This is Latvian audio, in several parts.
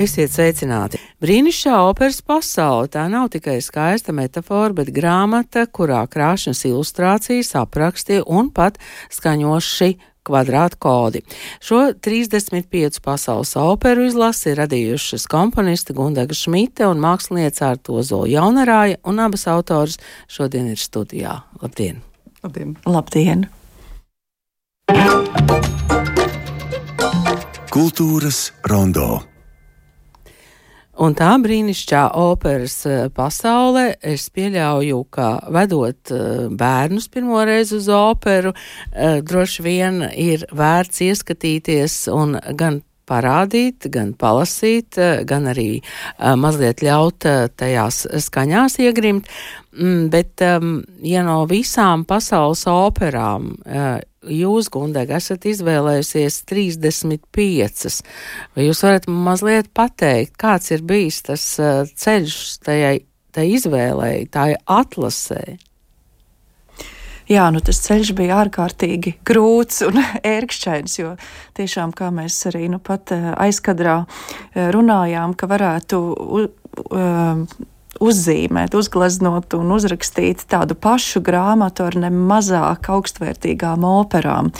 Esiet sveicināti! Brīnišķīgā operas pasaule tā nav tikai skaista metafora, bet grāmata, kurā krāšņas ilustrācijas, apraksti un pat skaņoši kvadrātkodi. Šo 35 pasaules operu izlasi ir radījušas komponisti Gundaga Šmite un mākslinieca Artozola Jaunarāja, un abas autoras šodien ir studijā. Labdien! Labdien! Labdien. Kultūras rondo. Un tā brīnišķīgā operas eh, pasaulē es pieļauju, ka vedot eh, bērnus pirmoreiz uz operu, eh, droši vien ir vērts ieskatīties un gan parādīt, gan palasīt, gan arī mazliet ļaut tajās skaņās iegrimt. Mm, bet, um, ja no visām pasaules operām jūs, Gundega, esat izvēlējusies 35. Vai jūs varat mazliet pateikt, kāds ir bijis tas uh, ceļš tajai, tai izvēlēji, tai atlasē? Jā, nu tas ceļš bija ārkārtīgi grūts un ērkšķains, jo tiešām, kā mēs arī nu pat uh, aizkadrā uh, runājām, ka varētu uh, uzzīmēt, uzgleznot un uzrakstīt tādu pašu grāmatu ar nemazāk augstvērtīgām operām.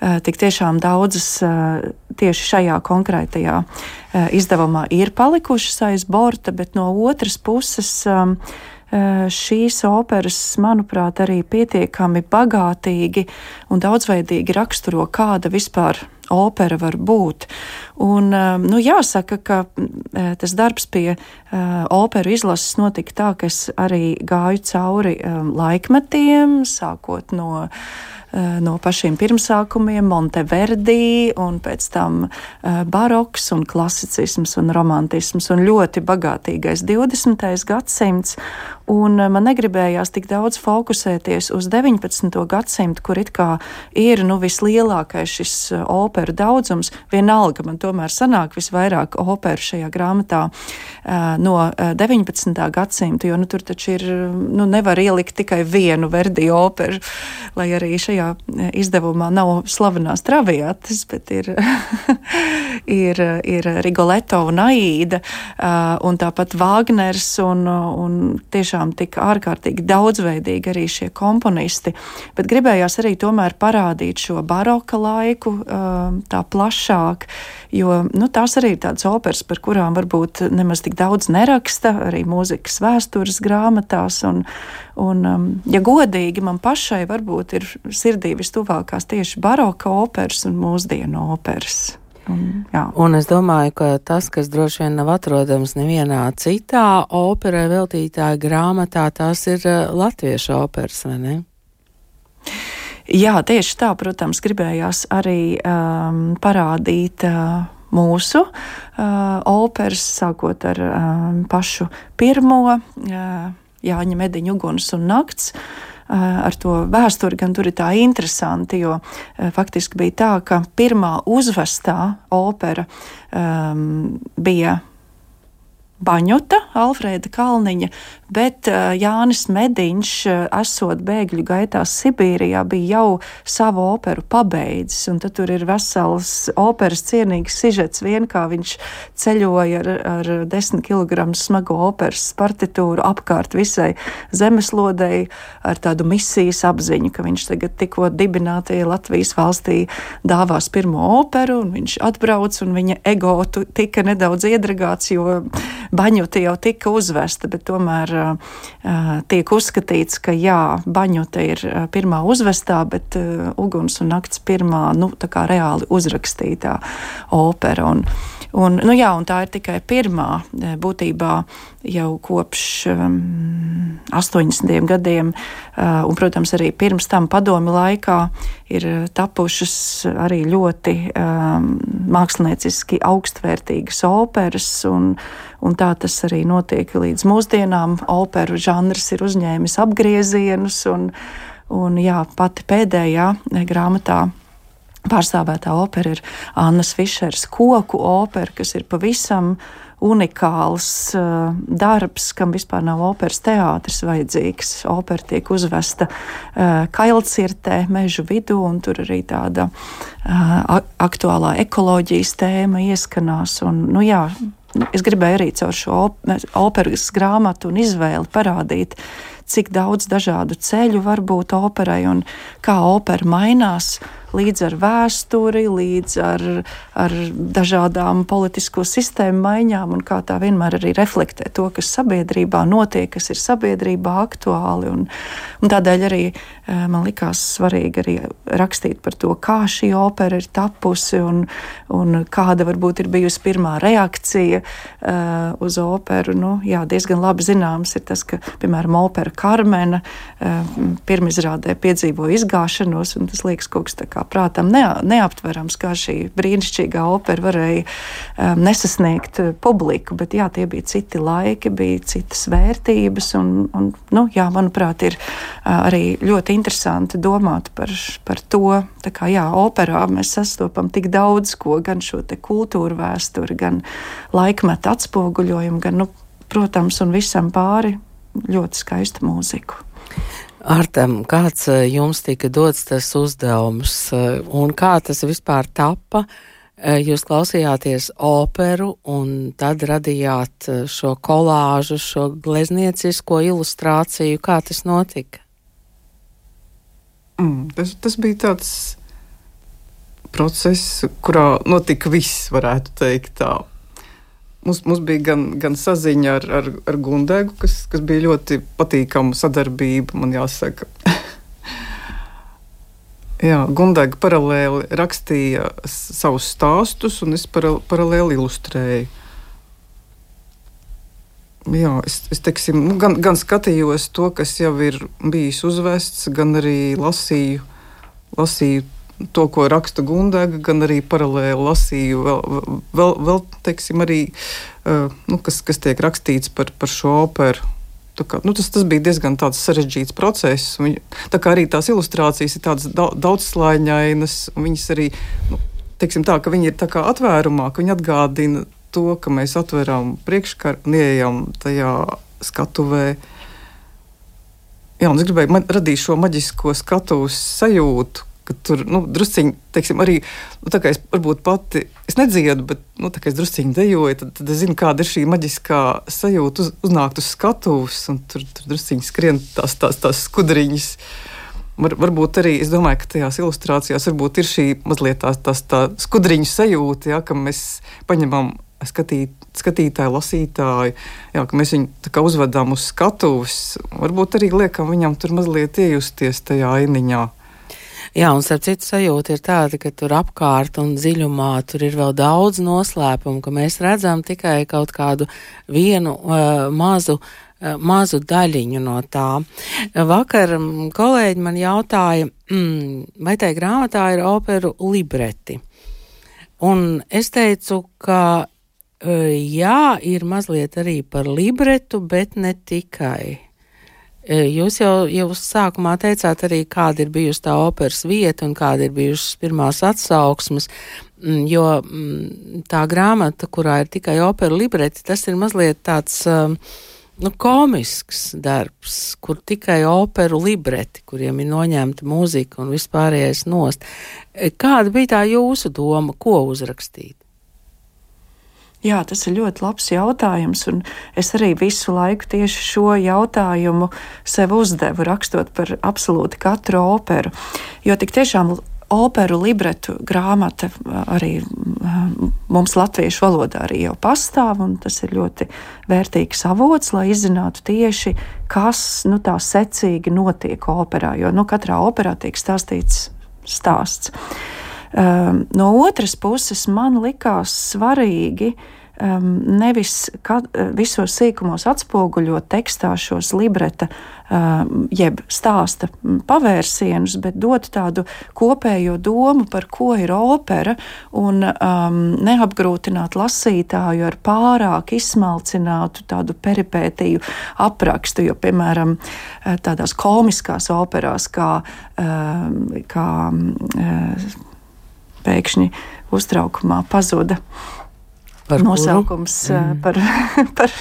Eh, tik tiešām daudzas eh, tieši šajā konkrētajā eh, izdevumā ir palikušas aiz borta, bet no otras puses šīs operas, manuprāt, arī pietiekami bagātīgi un daudzveidīgi raksturo, kāda vispār opera var būt. Un, um, nu, jāsaka, ka uh, tas darbs pie uh, operu izlases notika tā, ka es arī gāju cauri um, laikmetiem, sākot no no pašiem pirmsākumiem, Monteverdi, un pēc tam baroks, un klasicisms un romantisms, un ļoti bagātīgais 20. gadsimts. Un man negribējās tik daudz fokusēties uz 19. gadsimtu, kur it kā ir nu, vislielākais šis operu daudzums. Vienalga man tomēr sanāk visvairāk operu šajā grāmatā no 19. gadsimta, jo nu, tur taču ir, nu, nevar ielikt tikai vienu verdi operu, lai arī šajā izdevumā nav slavenās traviatas, bet ir, ir, ir Rigoletto un Aida, un tāpat Vāgners, un, un tiešām tik ārkārtīgi daudzveidīgi arī šie komponisti, bet gribējās arī tomēr parādīt šo baroka laiku tā plašāk, jo nu, tās arī ir tādas operas, par kurām varbūt nemaz tik daudz neraksta, arī mūzikas vēstures grāmatās. Un, un, um, ja godīgi, man pašai varbūt ir sirdī vistuvākās tieši baroka operas un mūsdienu operas. Un, jā. un es domāju, ka tas, kas droši vien nav atrodams nevienā citā operai veltītā grāmatā, tās ir uh, latviešu operas, vai ne? Jā, tieši tā, protams, gribējās arī um, parādīt. Uh, mūsu uh, operas, sākot ar um, pašu pirmo uh, Jāņa Mediņu uguns un nakts. Uh, ar to vēsturi, gan tur ir tā interesanti, jo eh, faktiski bija tā, ka pirmā uzvestā opera um, bija Baņuta, Alfrēda Kalniņa, bet uh, Jānis Mediņš, uh, esot bēgļu gaitās Sibīrijā, bija jau savu operu pabeidzis, tad tur ir vesels operas cienīgs sižets vien, kā viņš ceļoja ar, ar 10 kg smago operas partitūru apkārt visai zemeslodei ar tādu misijas apziņu, ka viņš tagad tikko dibinātajai Latvijas valstī dāvās pirmo operu, un viņš atbrauc, un viņa ego tika nedaudz iedragāts, jo baņuta jau tika uzvesta, bet tomēr uh, tiek uzskatīts, ka jā, baņuta ir pirmā uzvestā, bet uh, uguns un nakts pirmā, nu, tā kā reāli uzrakstītā opera. Un, Un, nu jā, un tā ir tikai pirmā būtībā jau kopš um, 80. gadiem, uh, un, protams, arī pirms tam padomi laikā ir tapušas arī ļoti um, mākslinieciski augstvērtīgas operas, un, un tā tas arī notiek līdz mūsdienām. Operu žanrs ir uzņēmis apgriezienus, un, un jā, pati pēdējā grāmatā pārstāvētā opera ir Annas Fišers koku opera, kas ir pavisam unikāls uh, darbs, kam vispār nav operas teātris vajadzīgs. Opera tiek uzvesta uh, kailcirtē, mežu vidū, un tur arī tāda uh, aktuālā ekoloģijas tēma ieskanās. Un, nu, jā, es gribēju arī caur šo op operas grāmatu un izvēli parādīt, cik daudz dažādu ceļu var būt operai un kā opera mainās līdz ar vēsturi, līdz ar, ar dažādām politisko sistēmu maiņām, un kā tā vienmēr arī reflektē to, kas sabiedrībā notiek, kas ir sabiedrībā aktuāli. Un, un tādēļ arī eh, man likās svarīgi arī rakstīt par to, kā šī opera ir tapusi un, un kāda varbūt ir bijusi pirmā reakcija uh, uz operu. Nu, jā, diezgan labi zināms ir tas, ka, piemēram, opera Karmena uh, pirmizrādē piedzīvoja izgāšanos, un tas liekas kaut kas tā kā prātam neaptverams, kā šī brīnišķīgā opera varēja um, nesasniegt uh, publiku. Bet jā, tie bija citi laiki, bija citas vērtības. Un, un, nu, jā, manuprāt, ir uh, arī ļoti interesanti domāt par, par to. Tā kā jā, operā mēs sastopam tik daudz ko, gan šo kultūru vēsturi, gan laikmetu atspoguļojumu, gan, nu, protams, un visam pāri ļoti skaistu mūziku. Artem, kāds eh, jums tika dots tas uzdevums eh, un kā tas vispār tappa? Eh, jūs klausījāties operu un tad radījāt šo kolāžu, šo glezniecisko ilustrāciju. Kā tas notika? Mm, tas, tas bija tāds process, kurā notika viss, varētu teikt tā. Mums, mums bija gan, gan saziņa ar, ar, ar Gundegu, kas, kas bija ļoti patīkama sadarbība, man jāsaka. Jā, Gundega paralēli rakstīja savus stāstus, un es paralēli ilustrēju. Jā, es, es teiksim, nu, gan, gan skatījos to, kas jau ir bijis uzvests, gan arī lasīju, lasīju to, ko raksta Gundega, gan arī paralēli lasīju vēl, vēl, vēl teiksim, arī, uh, nu, kas, kas tiek rakstīts par, par šo operu. Kā, nu, tas, tas bija diezgan sarežģīts process. Viņ, tā kā arī tās ilustrācijas ir tādas daudzslāņainas, un viņas arī, nu, teiksim tā, ka viņi ir tā kā atvērumā, ka viņi atgādina to, ka mēs atveram priekškaru un ieejam tajā skatuvē. Jā, un es gribēju radīt šo maģisko skatuves sajūtu, ka tur nu, drusciņi, teiksim, arī nu, tā kā es varbūt pati es nedziedu, bet nu, tā kā es drusciņi dejoju, tad, tad es zinu, kāda ir šī maģiskā sajūta uz, uznākt uz skatuves, un tur, tur drusciņi skrien tās, tās, tās skudriņas. Var, varbūt arī es domāju, ka tajās ilustrācijās ir šī mazliet tās, tās tā skudriņu sajūta, ja, ka mēs paņemam skatīt, skatītāju, lasītāju, jā, ka mēs viņu uzvedam uz skatuves. Varbūt arī liekam viņam tur mazliet iejusties tajā ainiņā. Jā, un starp citu sajūta ir tāda, ka tur apkārt un dziļumā tur ir vēl daudz noslēpumu, ka mēs redzam tikai kaut kādu vienu uh, mazu uh, mazu daļiņu no tā. Vakar kolēģi man jautāja, mm, vai tai grāmatā ir operu libreti. Un es teicu, ka uh, jā, ir mazliet arī par libretu, bet ne tikai. Jūs jau, jau sākumā teicāt arī, kāda ir bijusi tā operas vieta un kāda ir bijušas pirmās atsauksmes, mm, jo mm, tā grāmata, kurā ir tikai opera libreti, tas ir mazliet tāds um, nu, komisks darbs, kur tikai operu libreti, kuriem ir noņemta mūzika un vispārējais nost. Kāda bija tā jūsu doma, ko uzrakstīt? Jā, tas ir ļoti labs jautājums, un es arī visu laiku tieši šo jautājumu sev uzdevu, rakstot par absolūti katru operu. Jo tik tiešām operu libretu grāmata arī mums latviešu valodā arī jau pastāv, un tas ir ļoti vērtīgs avots, lai izzinātu tieši, kas nu, tā secīgi notiek operā, jo nu, katrā operā tiek stāstīts stāsts. Um, no otras puses, man likās svarīgi um, nevis kad, uh, visos sīkumos atspoguļot tekstā šos libreta, um, jeb stāsta pavērsienus, bet dot tādu kopējo domu par ko ir opera un um, neapgrūtināt lasītāju ar pārāk izsmalcinātu tādu peripētiju aprakstu, jo, piemēram, uh, tādās komiskās operās kā, um, kā uh, pēkšņi uztraukumā pazuda. Par Nosaukums mm. par, par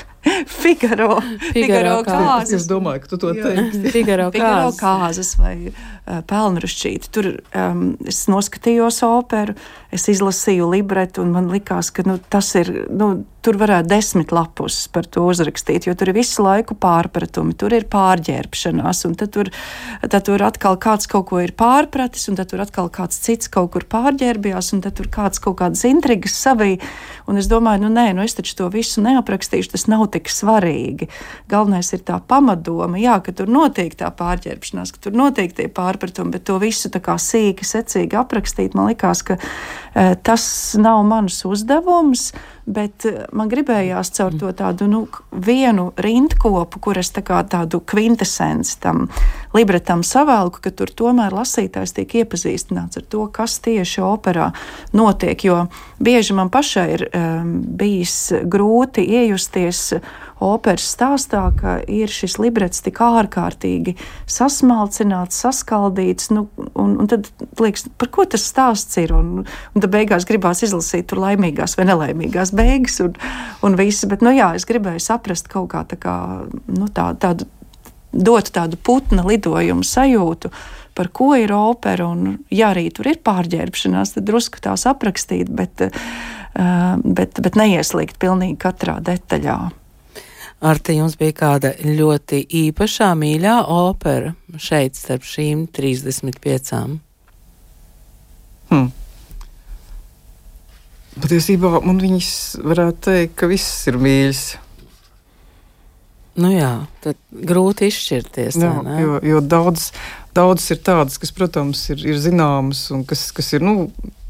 Figaro, Figaro kāzas. Es domāju, ka tu to teiksi. Figaro, Figaro kāzas vai uh, pelnrušķīti. Tur um, es noskatījos operu, es izlasīju libretu un man likās, ka nu, tas ir, nu, tur varētu desmit lapus par to uzrakstīt, jo tur ir visu laiku pārpratumi, tur ir pārģērbšanās, un tad tur, tad tur atkal kāds kaut ko ir pārpratis, un tad tur atkal kāds cits kaut kur pārģērbjās, un tad tur kāds kaut kādas intrigas savī, un es domāju, nu nē, nu es taču to visu neaprakstīšu, tas nav tik svarīgi. Galvenais ir tā pamatdoma, jā, ka tur notiek tā pārģērbšanās, ka tur notiek tie pārpratumi, bet to visu tā kā sīki, secīgi aprakstīt, man likās, ka e, tas nav mans uzdevums bet eh, man gribējās caur to tādu nu, vienu rindkopu, kur es tā kā tādu kvintesenci tam libretam savēlku, ka tur tomēr lasītājs tiek iepazīstināts ar to, kas tieši operā notiek. Jo bieži man pašai ir um, bijis grūti iejusties operas stāstā, ka ir šis librets tik ārkārtīgi sasmalcināts, saskaldīts, nu, un, un tad liekas, par ko tas stāsts ir, un, un tad beigās gribās izlasīt tur laimīgās vai nelaimīgās beigas un, un visu, bet, nu jā, es gribēju saprast kaut kā, tā kā nu, tā, tādu, dot tādu putna lidojumu sajūtu, par ko ir opera, un ja arī tur ir pārģērbšanās, tad drusku tās aprakstīt, bet, uh, bet, bet neieslīgt pilnīgi katrā detaļā. Ar te jums bija kāda ļoti īpašā mīļā opera šeit starp šīm 35. Hmm. Patiesībā man viņas varētu teikt, ka viss ir mīļš. Nu jā, tad grūti izšķirties. Jā, jo, jo daudz, daudz ir tādas, kas, protams, ir, ir zināmas un kas, kas ir nu,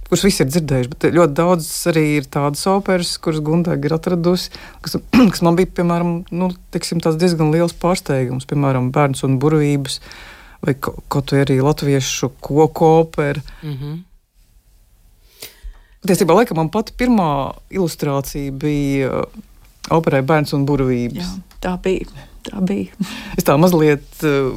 kurus visi ir dzirdējuši. Bet ļoti daudz arī ir tādas operas, kuras Guntega ir atradusi, kas, kas man bija piemēram, nu, tiksim, diezgan liels pārsteigums. Piemēram, bērns un burvības, vai kaut arī latviešu koku opera. Mm -hmm. Tiesībā, laikam, man pati pirmā ilustrācija bija uh, operai Bērns un burvības. Jā, tā bija. Tā bija. es tā mazliet uh,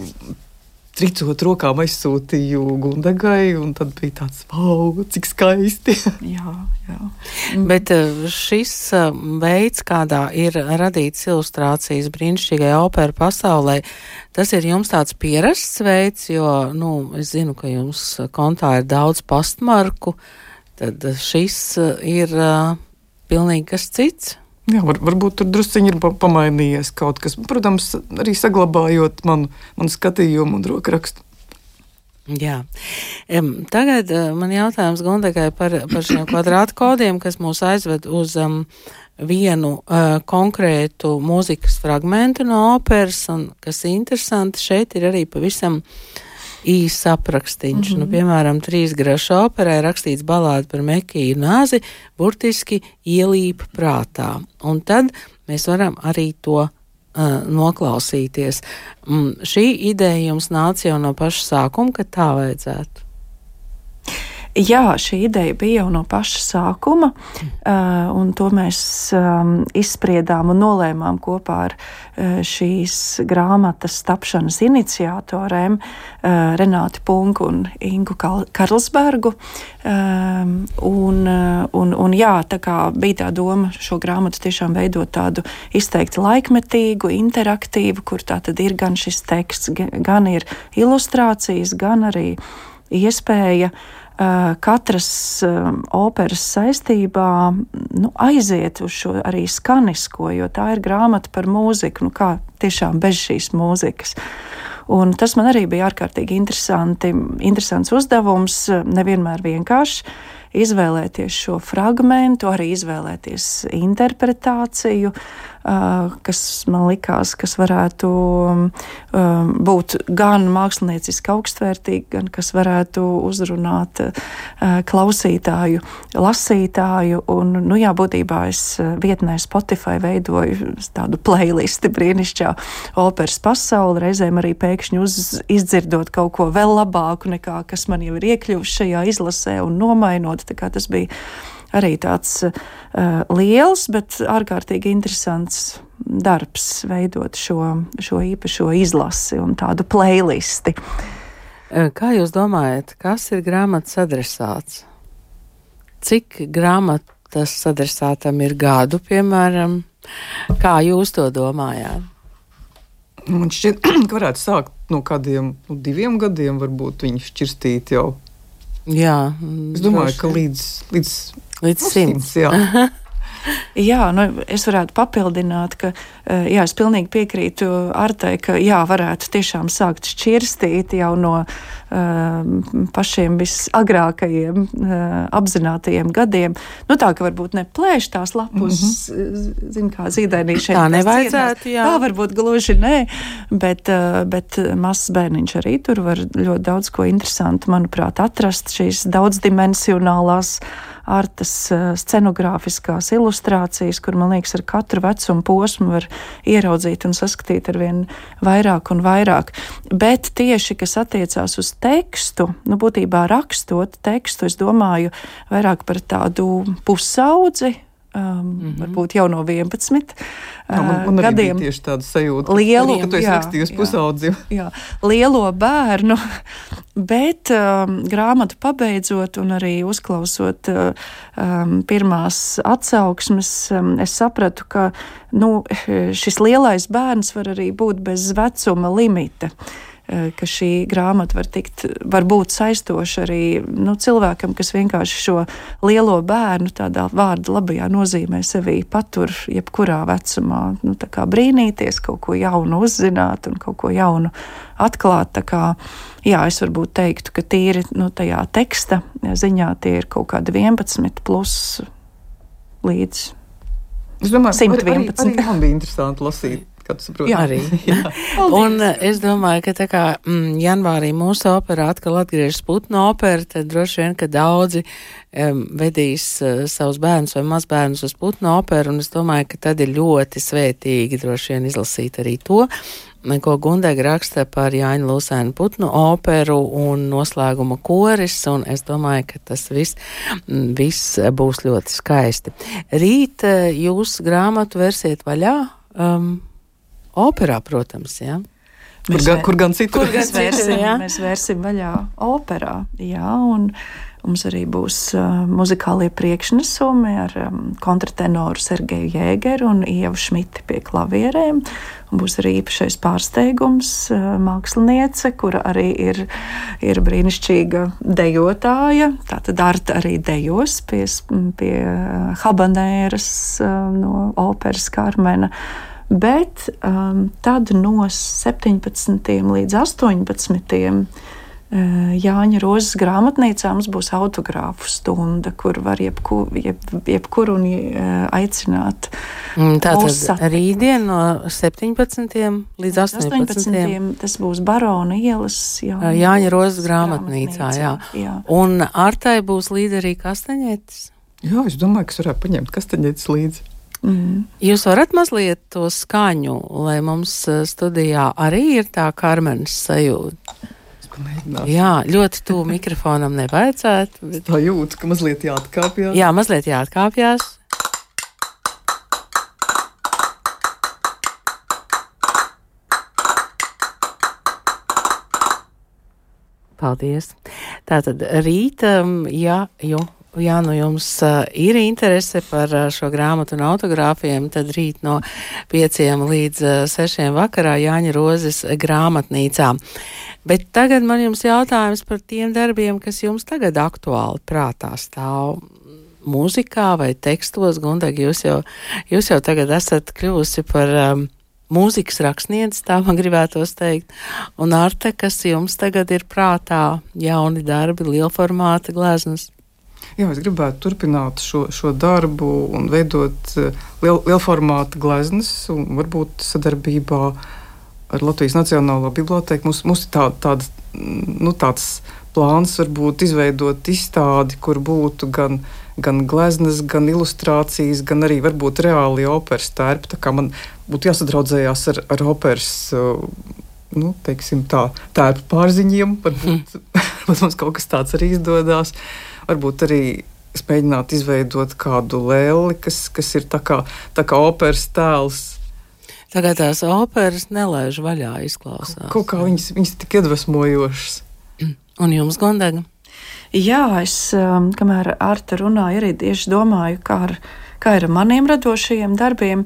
tricot rokām aizsūtīju Gundagai, un tad bija tāds, wow, cik skaisti. jā, jā. Bet eh, šis eh, veids, kādā ir radīts ilustrācijas brīnišķīgai operai pasaulē, tas ir jums tāds pierasts veids, jo, nu, es zinu, ka jums kontā ir daudz pastmarku, tad šis ir uh, pilnīgi kas cits. Jā, var, varbūt tur druskuļi ir pamainījies kaut kas. Protams, arī saglabājot manu, manu skatījumu un rokrakstu. Jā. Tagad uh, man jautājums Gundegai par, par šiem kvadrātkodiem, kas mūs aizved uz um, vienu uh, konkrētu mūzikas fragmentu no operas, un kas interesanti, šeit ir arī pavisam uh, īsts aprakstīns. Mm -hmm. nu, mhm. piemēram, trīs grašu operē rakstīts balādi par Mekiju nāzi, burtiski ielīp prātā. Un tad mēs varam arī to uh, noklausīties. Mm, šī ideja jums nāca jau no paša sākuma, ka tā vajadzētu. Jā, šī ideja bija jau no paša sākuma, uh, un to mēs um, izspriedām un nolēmām kopā ar uh, šīs grāmatas tapšanas iniciatoriem uh, Renāti Punku un Ingu Karlsbergu. Um, un, un, un jā, tā kā bija tā doma šo grāmatu tiešām veidot tādu izteikti laikmetīgu, interaktīvu, kur tā tad ir gan šis teksts, gan ir ilustrācijas, gan arī iespēja uh, katras operas saistībā nu, aiziet uz šo arī skanisko, jo tā ir grāmata par mūziku, nu, kā tiešām bez šīs mūzikas. Un tas man arī bija ārkārtīgi interesants uzdevums, nevienmēr vienkāršs izvēlēties šo fragment, arī izvēlēties interpretāciju, kas man likās, kas varētu būt gan mākslinieciski augstvērtīgi, gan kas varētu uzrunāt klausītāju, lasītāju. Un, nu, jā, būtībā es vietnē Spotify veidoju tādu playlisti brīnišķā operas pasauli, reizēm arī pēkšņi uz, izdzirdot kaut ko vēl labāku nekā kas man jau ir iekļuvis šajā izlasē un nomainot. Tas bija arī tāds uh, liels, bet ārkārtīgi interesants darbs veidot šo, šo īpašo izlasi un tādu playlisti. Kā jūs domājat, kas ir grāmatas adresāts? cik grāmatas adresātam ir gadu, piemēram? Kā jūs to domājāt? Man šķiet, ka varētu sākt no kādiem nu, diviem gadiem, varbūt viņi šķirstīt jau. Jā, es domāju, ka līdz, līdz, līdz nu, simts. simts jā. Jā, nu, es varētu papildināt, ka eh, jā, es pilnīgi piekrītu Artai, ka jā, varētu tiešām sākt šķirstīt jau no uh, pašiem visagrākajiem uh, apzinātajiem gadiem. Nu, tā, ka varbūt ne plēš tās lapus, mm -hmm. zin kā zīdainīšiem. Tā nevajadzētu, jā. Tā varbūt gluži nē, bet, uh, bet mazs bērniņš arī tur var ļoti daudz ko interesantu, manuprāt, atrast šīs daudzdimensionālās artas scenogrāfiskās ilustrācijas, kur, man liekas, ar katru vecumu posmu var ieraudzīt un saskatīt ar vien vairāk un vairāk. Bet tieši, kas attiecās uz tekstu, nu, būtībā rakstot tekstu, es domāju vairāk par tādu pusaudzi, um, mm -hmm. varbūt jau no 11 jā, man, man gadiem. Tieši tāda sajūta, lielu, ka tu esi rakstījis pusaudzim. Jā, lielo bērnu, bet um, grāmatu pabeidzot un arī uzklausot um, pirmās atsauksmes, um, es sapratu, ka nu, šis lielais bērns var arī būt bez vecuma limita. Eh, ka šī grāmata var, tikt, var būt saistoša arī nu, cilvēkam, kas vienkārši šo lielo bērnu tādā vārda labajā nozīmē sevī patur jebkurā vecumā. Nu, brīnīties, kaut ko jaunu uzzināt un kaut ko jaunu atklāt. Kā, jā, es varbūt teiktu, ka tīri nu, tajā teksta ziņā tie ir kaut kādi 11 plus līdz. Es domāju, 111. Arī, arī man bija interesanti lasīt kā tu saproti. Jā, arī. Jā. un es domāju, ka tā kā mm, janvārī mūsu opera atkal atgriežas Putna opera, tad droši vien, ka daudzi um, vedīs uh, savus bērnus vai mazbērnus uz Putna operu, un es domāju, ka tad ir ļoti svētīgi droši vien izlasīt arī to ko Gundega raksta par Jāņa Lūsēnu putnu operu un noslēguma koris, un es domāju, ka tas viss, viss būs ļoti skaisti. Rīt eh, jūs grāmatu versiet vaļā. Um, Operā, protams, jā. Kur, gan, kur gan citur? Kur gan mēs vērsim, jā? mēs vērsim vaļā operā, jā, un mums arī būs uh, muzikālie priekšnesumi ar um, kontratenoru Sergeju Jēgeru un Ievu Šmiti pie klavierēm. Un būs arī īpašais pārsteigums uh, māksliniece, kura arī ir, ir brīnišķīga dejotāja. Tātad Arta arī dejos pie, pie habanēras uh, no operas Karmena. Bet um, tad no 17. līdz 18. Uh, Jāņa Rozes grāmatnīcā mums būs autogrāfu stunda, kur var jebku, jeb, jebkuru uh, aicināt. Mm, Tātad rītdien no 17. līdz 18. 18. tas būs Barona ielas Jāņa, Jāņa Rozes grāmatnīcā. Jā. Jā. Un Artai būs līdzi arī kastaņietis? Jā, es domāju, ka es varētu paņemt kastaņietis līdzi. Mm. Jūs varat mazliet to skaņu, lai mums eh, studijā arī ir tā karmenes sajūta. Jā, ļoti tuvu mikrofonam nevajadzētu. Bet... Tā jūtas, ka mazliet jāatkāpjas. Jā, mazliet jāatkāpjas. Paldies. Tātad rītam, ja, jo Jā, nu jums uh, ir interese par uh, šo grāmatu un autogrāfiem, tad rīt no pieciem līdz uh, sešiem vakarā Jāņa Rozes grāmatnīcā. Bet tagad man jums jautājums par tiem darbiem, kas jums tagad aktuāli prātā stāv. Mūzikā vai tekstos, Gundagi, jūs jau, jūs jau tagad esat kļuvusi par um, mūzikas rakstniece, tā man gribētos teikt. Un arte, kas jums tagad ir prātā, jauni darbi, lielformāta gleznas. Jā, es gribētu turpināt šo, šo darbu un veidot eh, liel, lielformāta gleznas, un varbūt sadarbībā ar Latvijas Nacionālo bibliotēku. Mums, mums ir tā, tāda, nu, tāds plāns, varbūt izveidot izstādi, kur būtu gan, gan gleznas, gan ilustrācijas, gan arī varbūt reāli operas tērpi. Man būtu jāsadraudzējās ar, ar operas. Eh, nu, teiksim, tā, tērpu pārziņiem, varbūt mums kaut kas tāds arī izdodas. Uh, varbūt arī es mēģinātu izveidot kādu lēli, kas, kas ir tā kā, tā kā operas tēls. Tagad tās operas nelaiž vaļā izklausās. Kaut kā viņas, viņas tik iedvesmojošas. Un jums, Gondega? Jā, es um, kamēr Arta runāja, arī tieši domāju, kā ar kā ir ar maniem radošajiem darbiem.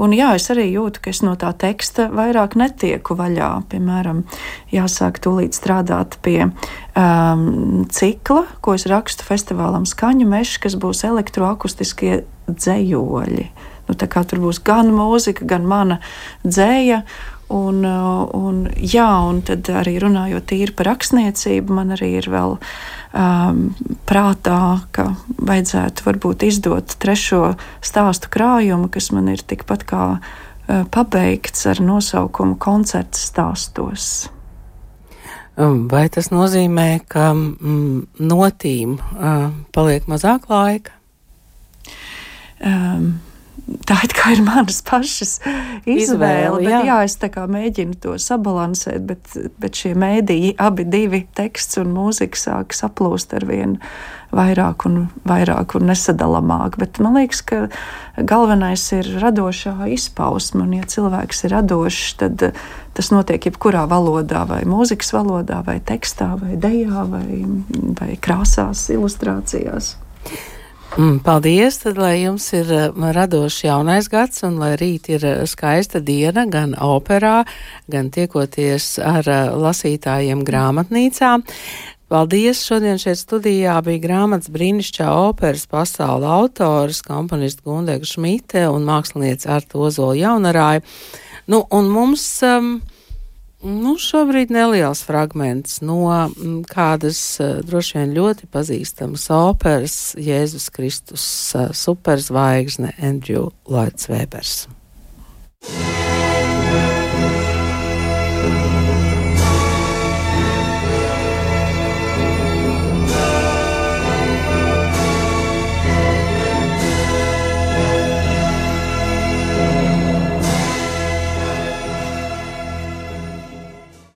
Un jā, es arī jūtu, ka es no tā teksta vairāk netieku vaļā. Piemēram, jāsāk tūlīt strādāt pie um, cikla, ko es rakstu festivālam Skaņu mežs, kas būs elektroakustiskie dzējoļi. Nu, tur būs gan mūzika, gan mana dzēja. Un, un, jā, un tad arī runājot tīri par rakstniecību, man arī ir vēl uh, um, prātā, ka vajadzētu varbūt izdot trešo stāstu krājumu, kas man ir tikpat kā uh, pabeigts ar nosaukumu koncerts stāstos. Um, vai tas nozīmē, ka mm, notīm uh, paliek mazāk laika? Um, tā ir manas pašas izvēle. izvēle bet, jā. jā, es mēģinu to sabalansēt, bet, bet šie mēdīji, abi divi teksts un mūzika sāk saplūst ar vien vairāk un vairāk un nesadalāmāk. Bet man liekas, ka galvenais ir radošā izpausme. Un, ja cilvēks ir radošs, tad tas notiek jebkurā valodā, vai mūzikas valodā, vai tekstā, vai dejā, vai, vai krāsās, ilustrācijās. Mm, paldies! Tad, lai jums ir radošs jaunais gads un lai rīt ir eh, skaista diena gan operā, gan tiekoties ar eh, lasītājiem grāmatnīcā. Paldies! Šodien šeit studijā bija grāmatas brīnišķā operas pasaula autors, komponista Gundega Šmite un mākslinieca Arta Ozola Jaunarāja. Nu, un mums um, Nu, šobrīd neliels fragments no m, kādas uh, droši vien ļoti pazīstamas operas Jēzus Kristus uh, superzvaigzne Andrew Lloyds Webers.